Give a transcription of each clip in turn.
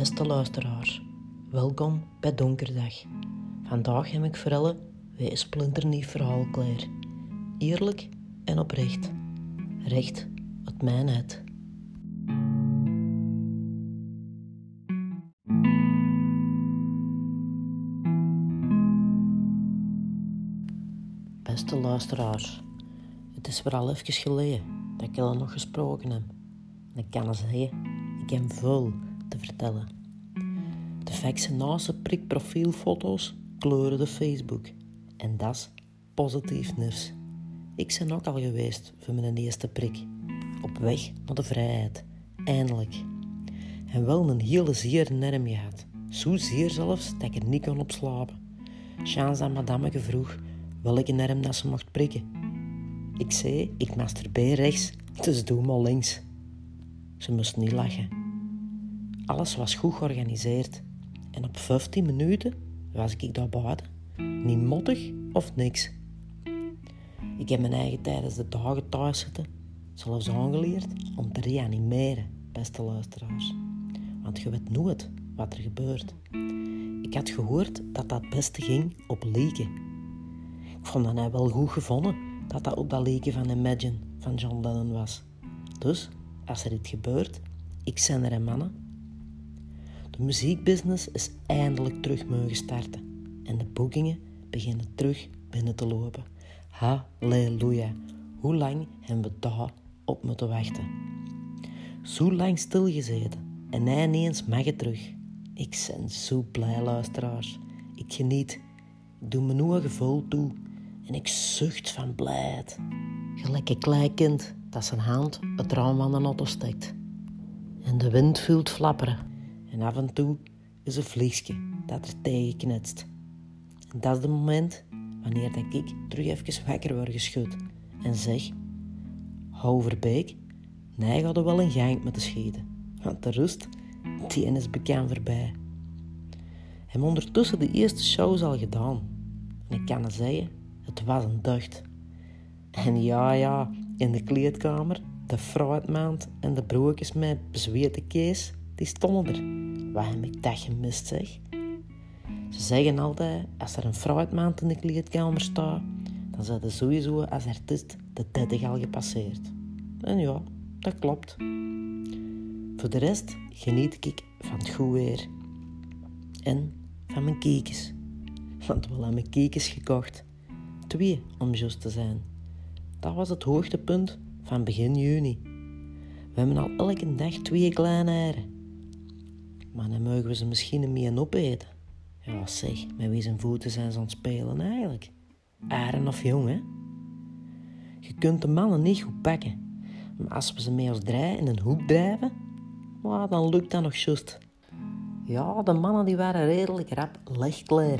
Beste luisteraars, welkom bij Donkerdag. Vandaag heb ik voor alle weer een splinternieuw verhaal klaar. Eerlijk en oprecht. Recht uit mijn. Beste luisteraars, het is weer al even geleden dat ik jullie nog gesproken heb. En ik kan zeggen, ik heb veel te vertellen. De vaccinase prikprofielfoto's kleuren de Facebook. En dat is positief nieuws. Ik ben ook al geweest voor mijn eerste prik. Op weg naar de vrijheid. Eindelijk. En wel een hele zeer nerm gehad. Zo zeer zelfs dat ik er niet kon op slapen. Chance aan madame vroeg welke nerm dat ze mocht prikken. Ik zei, ik masturbeer rechts, dus doe maar links. Ze moest niet lachen. Alles was goed georganiseerd. En op 15 minuten was ik daar buiten. Niet mottig of niks. Ik heb mijn eigen tijdens de dagen thuis zitten zelfs aangeleerd om te reanimeren, beste luisteraars. Want je weet nooit wat er gebeurt. Ik had gehoord dat dat het beste ging op leken. Ik vond dat hij wel goed gevonden dat dat op dat leken van Imagine van John Lennon was. Dus, als er iets gebeurt, ik zend er een mannen. De muziekbusiness is eindelijk terug mogen starten. En de boekingen beginnen terug binnen te lopen. Halleluja. Hoe lang hebben we daar op moeten wachten? Zo lang stilgezeten. En ineens mag het terug. Ik ben zo blij, luisteraars. Ik geniet. Ik doe mijn ogen vol toe. En ik zucht van blijheid. Gelijk een klein kind dat zijn hand het raam van de auto steekt. En de wind voelt flapperen. En af en toe is een vliegje dat er tegen knetst. En dat is het moment wanneer dat ik terug even wakker word geschud en zeg: Houverbeek, nee, gaat er wel een gang met de scheten. Want de rust, die is bekend voorbij. Hem ondertussen de eerste shows al gedaan. En ik kan zeggen, het was een deugd. En ja, ja, in de kleedkamer, de fruitmaand en de broekjes met bezweten kees, die stonden er. Wat heb ik dat gemist, zeg? Ze zeggen altijd, als er een fruitmaand in de kleedkamer staat, dan zijn ze sowieso als artiest de 30 al gepasseerd. En ja, dat klopt. Voor de rest geniet ik van het goed weer. En van mijn kekens. Want we hebben mijn kekens gekocht. Twee, om juist te zijn. Dat was het hoogtepunt van begin juni. We hebben al elke dag twee kleine eieren. Maar dan mogen we ze misschien een meer opeten. Ja, zeg, met wie zijn voeten zijn ze aan het spelen eigenlijk? Eieren of jong, hè? Je kunt de mannen niet goed pakken. Maar als we ze mee als draai in een hoek drijven, dan lukt dat nog juist. Ja, de mannen die waren redelijk rap legklaar.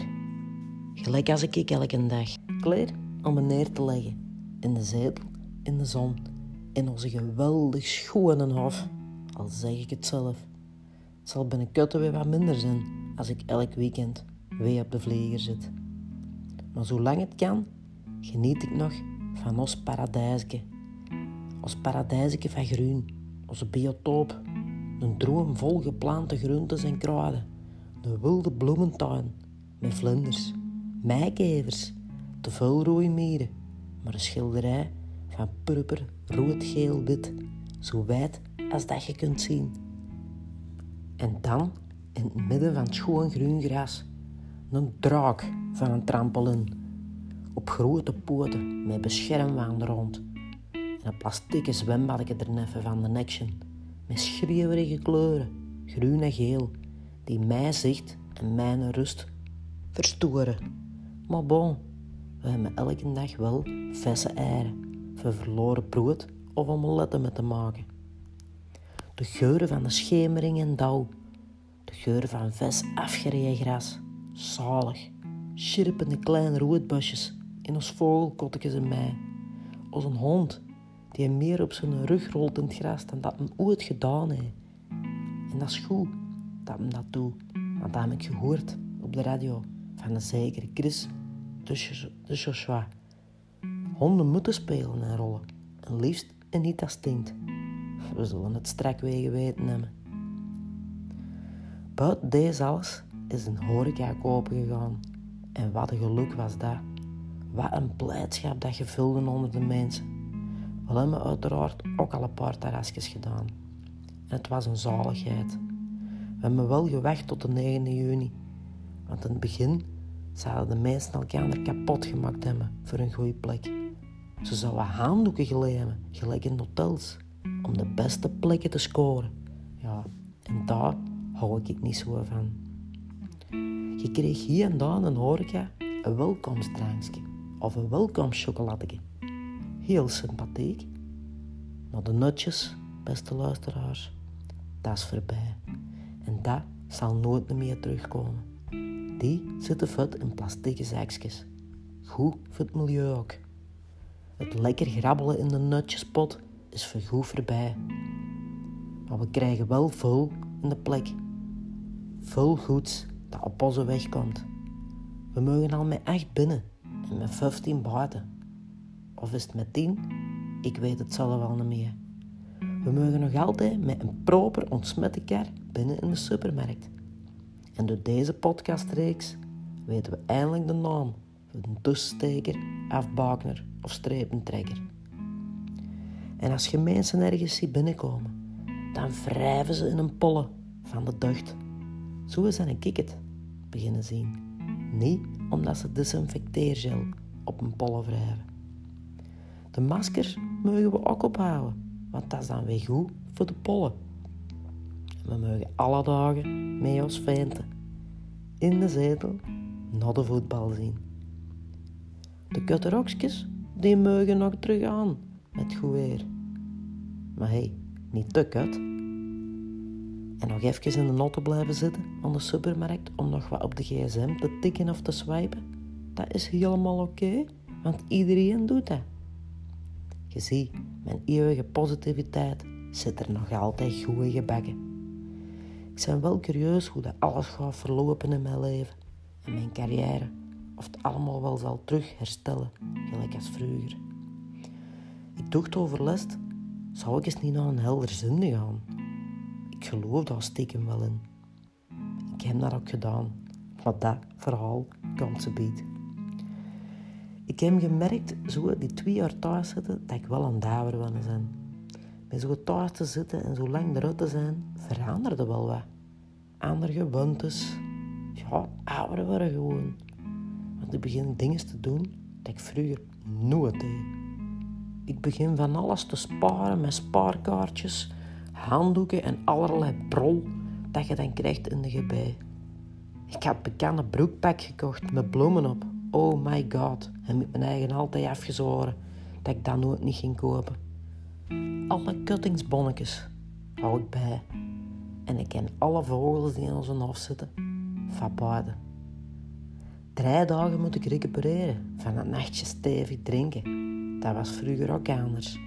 Gelijk als ik elke dag. Klaar om me neer te leggen. In de zetel, in de zon. In onze geweldig schone hof. Al zeg ik het zelf. Het zal binnenkort weer wat minder zijn als ik elk weekend weer op de vlieger zit. Maar zolang het kan, geniet ik nog van ons paradijsje. Ons paradijsje van groen, onze biotoop. Een droom vol geplante groenten en kruiden. Een wilde bloementuin met vlinders, meikevers, te veel rode mieren. Maar een schilderij van purper, rood, geel, wit. Zo wijd als dat je kunt zien. En dan, in het midden van het schoon groen gras, een draak van een trampoline. Op grote poten met beschermwaan rond. En een plastieke zwembadje er van de action. Met schreeuwerige kleuren, groen en geel, die mij zicht en mijn rust verstoren. Maar bon, we hebben elke dag wel verse eieren, voor verloren brood of omeletten met te maken. De geuren van de schemering en dauw, de geur van ves afgereden gras, zalig, chirpende kleine roodbosjes in ons vogelkottekjes en mij. Als een hond die meer op zijn rug rolt in het gras dan dat hem ooit gedaan heeft. En dat is goed dat hem dat doet, want dat heb ik gehoord op de radio van een zekere Chris de Joshua. Honden moeten spelen en rollen, en liefst en niet als stinkt. We zullen het strak wegen weten hebben. Buiten deze alles is een horeca kopen gegaan. En wat een geluk was dat. Wat een blijdschap dat je vulde onder de mensen. We hebben uiteraard ook al een paar terrasjes gedaan. En het was een zaligheid. We hebben wel gewacht tot de 9 juni. Want in het begin zouden de mensen elkaar kapot gemaakt hebben voor een goede plek. Ze zouden handdoeken gelemen, gelijk in hotels, om de beste plekken te scoren. Ja, en daar hou ik niet zo van. Je kreeg hier en daar een horeca een welkomstdrankje of een welkomstchocoladetje. Heel sympathiek. Maar de nutjes, beste luisteraars, dat is voorbij. En dat zal nooit meer terugkomen. Die zitten vet in plastieke zakjes. Goed voor het milieu ook. Het lekker grabbelen in de nutjespot is voor goed voorbij. Maar we krijgen wel veel in de plek. Veel goeds dat op onze weg komt. We mogen al met 8 binnen en met 15 buiten. Of is het met 10? Ik weet het zelf wel niet meer. We mogen nog altijd met een proper ontsmette kar binnen in de supermarkt. En door deze podcastreeks weten we eindelijk de naam van een tussensteker, afbakner of strepentrekker. En als je mensen ergens ziet binnenkomen, dan wrijven ze in een polle van de ducht. Zo zijn ik het beginnen zien. Niet omdat ze desinfecteergel op een polle wrijven. De maskers mogen we ook ophouden, want dat is dan weer goed voor de pollen. We mogen alle dagen mee ons venten in de zetel naar de voetbal zien. De kutterokjes die mogen nog terug aan met goed weer. Maar hey, niet te kut. En nog even in de noten blijven zitten aan de supermarkt om nog wat op de gsm te tikken of te swipen. Dat is helemaal oké, want iedereen doet dat. Je ziet, mijn eeuwige positiviteit zit er nog altijd goed in gebakken. Ik ben wel curieus hoe dat alles gaat verlopen in mijn leven en mijn carrière. Of het allemaal wel zal terug herstellen, gelijk als vroeger. Ik dacht overlast, zou ik eens niet naar een helder zinde gaan? Ik geloof daar stiekem wel in. Ik heb dat ook gedaan, maar dat verhaal ze biedt. Ik heb gemerkt, zo die twee jaar thuis zitten, dat ik wel aan daver willen zijn. Met zo thuis te zitten en zo lang eruit te zijn, veranderde wel wat. Andere gewoontes. Ja, ouder worden gewoon. Want ik begin dingen te doen dat ik vroeger nooit deed. Ik begin van alles te sparen met spaarkaartjes, handdoeken en allerlei brol dat je dan krijgt in de gebij. Ik had bekende broekpak gekocht met bloemen op. Oh my god, en met mijn eigen altijd afgezworen dat ik dat nooit niet ging kopen. Alle kuttingsbonnetjes hou ik bij. En ik ken alle vogels die in onze hof zitten van buiten. Drie dagen moet ik recupereren van een nachtje stevig drinken. Dat was vroeger ook anders.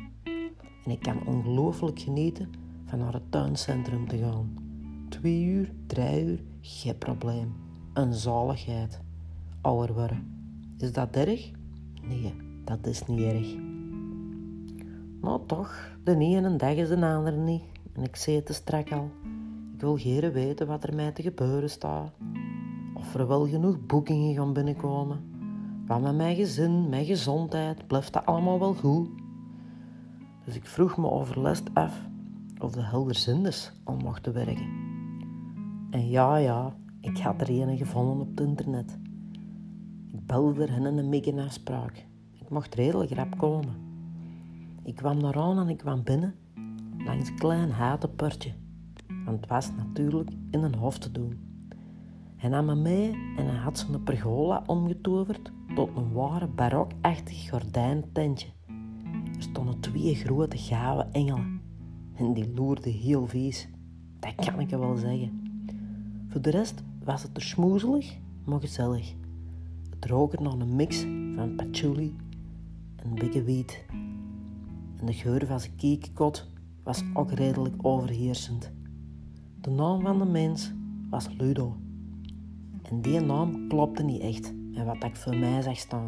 En ik kan ongelooflijk genieten naar het tuincentrum te gaan. Twee uur, drie uur, geen probleem. Een zaligheid. Ouder worden. Is dat erg? Nee, dat is niet erg. Maar toch, de ene dag is de andere niet. En ik zei het te strak al. Ik wil geen weten wat er mij te gebeuren staat. Of er wel genoeg boekingen gaan binnenkomen. Wat met mijn gezin, mijn gezondheid, blijft dat allemaal wel goed? Dus ik vroeg me overlast af of de helderzindes al mochten werken. En ja, ja, ik had er een gevonden op het internet. Ik belde er hen een mega afspraak. Ik mocht redelijk rap komen. Ik kwam naar aan en ik kwam binnen langs een klein hatenpurtje. Want het was natuurlijk in een hof te doen. Hij nam me mee en hij had zijn pergola omgetoverd tot een ware barokachtig gordijntentje. Er stonden twee grote gave engelen en die loerden heel vies. Dat kan ik wel zeggen. Voor de rest was het er smoezelig, maar gezellig. Het rook er naar een mix van patchouli en biggeweed. En de geur van zijn kiekkot was ook redelijk overheersend. De naam van de mens was Ludo. En die naam klopte niet echt met wat ik voor mij zag staan.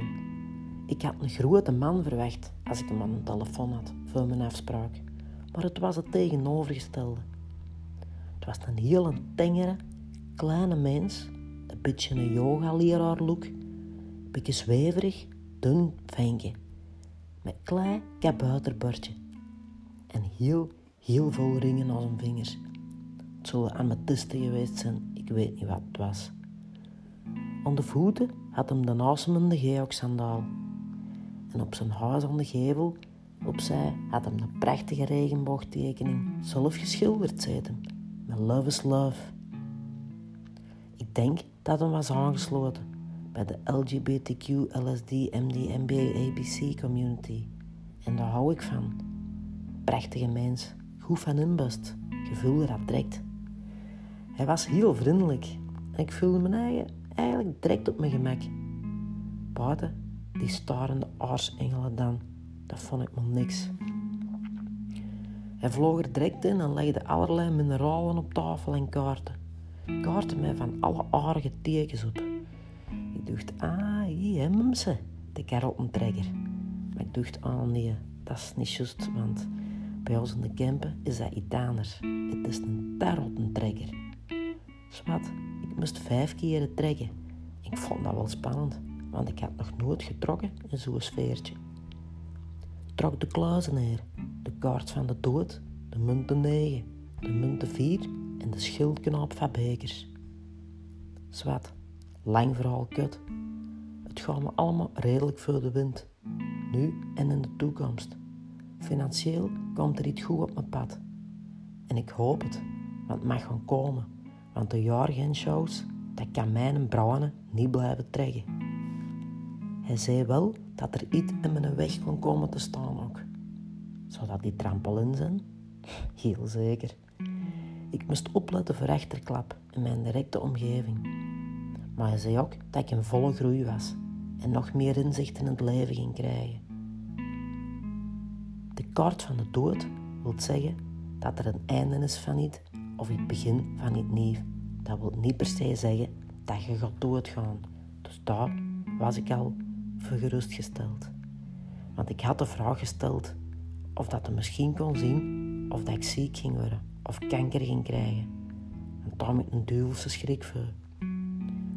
Ik had een grote man verwacht als ik hem aan de telefoon had voor mijn afspraak. Maar het was het tegenovergestelde. Het was een hele tengere, kleine mens, een beetje een yoga-leraar look, een beetje zweverig, dun ventje, met klein kabuiterbordje en heel, heel veel ringen aan zijn vingers. Het zullen amethysten geweest zijn, ik weet niet wat het was. Aan de voeten had hem de nasemende geoxandaal. En op zijn huis aan de gevel, opzij, had hem de prachtige regenboogtekening zelf geschilderd zitten. Met Love is Love. Ik denk dat hem was aangesloten bij de LGBTQ, LSD, MD, MBA, ABC community. En daar hou ik van. Prachtige mens, goed van inbust, gevoelde dat direct. Hij was heel vriendelijk en ik voelde me eigen eigenlijk direct op mijn gemak. Buiten die starende aarsengelen dan, dat vond ik nog niks. Hij vloog er direct in en legde allerlei mineralen op tafel en kaarten. Kaarten met van alle aardige tekens op. Ik dacht, ah, hier hebben ze, de karottentrekker. Maar ik dacht, ah nee, dat is niet juist, want bij ons in de Kempen is dat iets anders. Het is een tarottentrekker. Zwat, ik moest vijf keer trekken. Ik vond dat wel spannend, want ik had nog nooit getrokken in zo'n sfeertje. Trok de kluizen neer, de kaart van de dood, de munten 9, de munten 4 en de schildknaap van bekers. Zwat, lang verhaal kut. Het gaat me allemaal redelijk voor de wind, nu en in de toekomst. Financieel komt er iets goed op mijn pad. En ik hoop het, want het mag gaan komen. Want de jaargenshows, dat kan mijn brouwen niet blijven trekken. Hij zei wel dat er iets in mijn weg kon komen te staan ook. Zou dat die trampolin zijn? Heel zeker. Ik moest opletten voor rechterklap in mijn directe omgeving. Maar hij zei ook dat ik in volle groei was en nog meer inzicht in het leven ging krijgen. De kaart van de dood wil zeggen dat er een einde is van iets of het begin van iets nieuw. Dat wil niet per se zeggen dat je gaat doodgaan. Dus daar was ik al gerustgesteld. Want ik had de vraag gesteld of dat hij misschien kon zien of dat ik ziek ging worden of kanker ging krijgen. En daar met een duivelse schrik voor.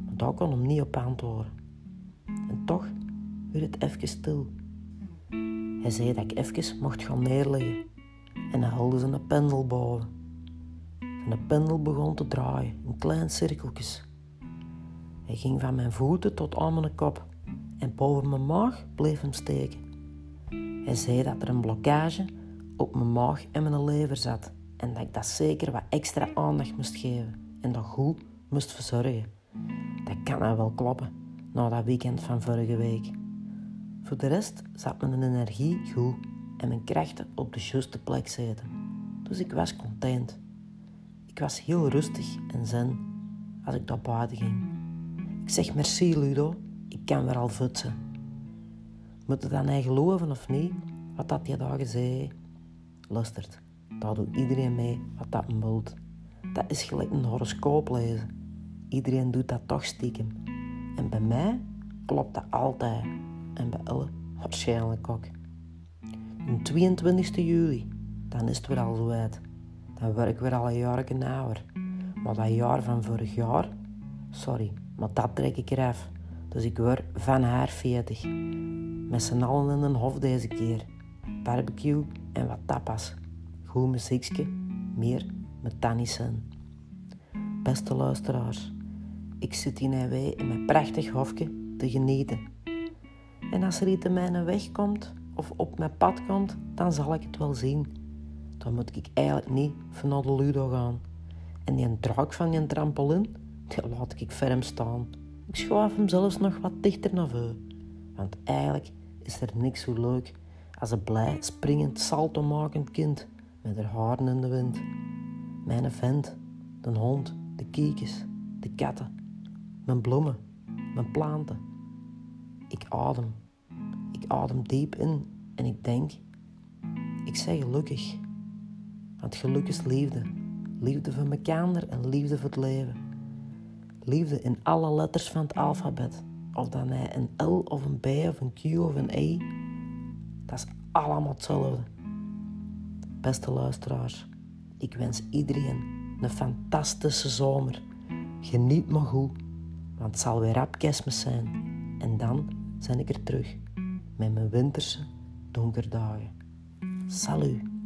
Maar daar kon hem niet op antwoorden. En toch werd het even stil. Hij zei dat ik even mocht gaan neerleggen. En hij haalde zijn pendel boven. En de pendel begon te draaien in kleine cirkeltjes. Hij ging van mijn voeten tot aan mijn kop en boven mijn maag bleef hem steken. Hij zei dat er een blokkage op mijn maag en mijn lever zat en dat ik dat zeker wat extra aandacht moest geven en dat goed moest verzorgen. Dat kan nou wel kloppen na dat weekend van vorige week. Voor de rest zat mijn energie goed en mijn krachten op de juiste plek zitten. Dus ik was content. Ik was heel rustig en zen als ik daar buiten ging. Ik zeg merci Ludo, kan weer al futsen. Moet je dan niet geloven of niet, wat dat je dagen zei? Luistert, daar doet iedereen mee wat dat wilt. Dat is gelijk een horoscoop lezen. Iedereen doet dat toch stiekem. En bij mij klopt dat altijd. En bij Elle waarschijnlijk ook. De 22 juli, dan is het weer al zo uit. Dan werk ik weer al een jaar ouder. Maar dat jaar van vorig jaar, sorry, maar dat trek ik eraf. Dus ik word van haar 40. Met z'n allen in een hof deze keer. Barbecue en wat tapas. Goed muziekje, meer met Tannisen. Beste luisteraars, ik zit in NW in mijn prachtig hofje te genieten. En als er iets in mijn weg komt of op mijn pad komt, dan zal ik het wel zien. Dan moet ik eigenlijk niet van de Ludo gaan. En die draak van die trampolin, die laat ik ferm staan. Ik schuif hem zelfs nog wat dichter naar voren. Want eigenlijk is er niks zo leuk als een blij, springend, salto-makend kind met haar haren in de wind. Mijn vent, de hond, de kiekjes, de katten, mijn bloemen, mijn planten. Ik adem. Ik adem diep in en ik denk, ik zeg gelukkig. Want geluk is liefde. Liefde voor elkaar en liefde voor het leven. Liefde in alle letters van het alfabet. Of dan hij een L of een B of een Q of een E. Dat is allemaal hetzelfde. Beste luisteraars, ik wens iedereen een fantastische zomer. Geniet maar goed, want het zal weer rap kerstmis zijn. En dan ben ik er terug met mijn winterse donkerdagen. Salut!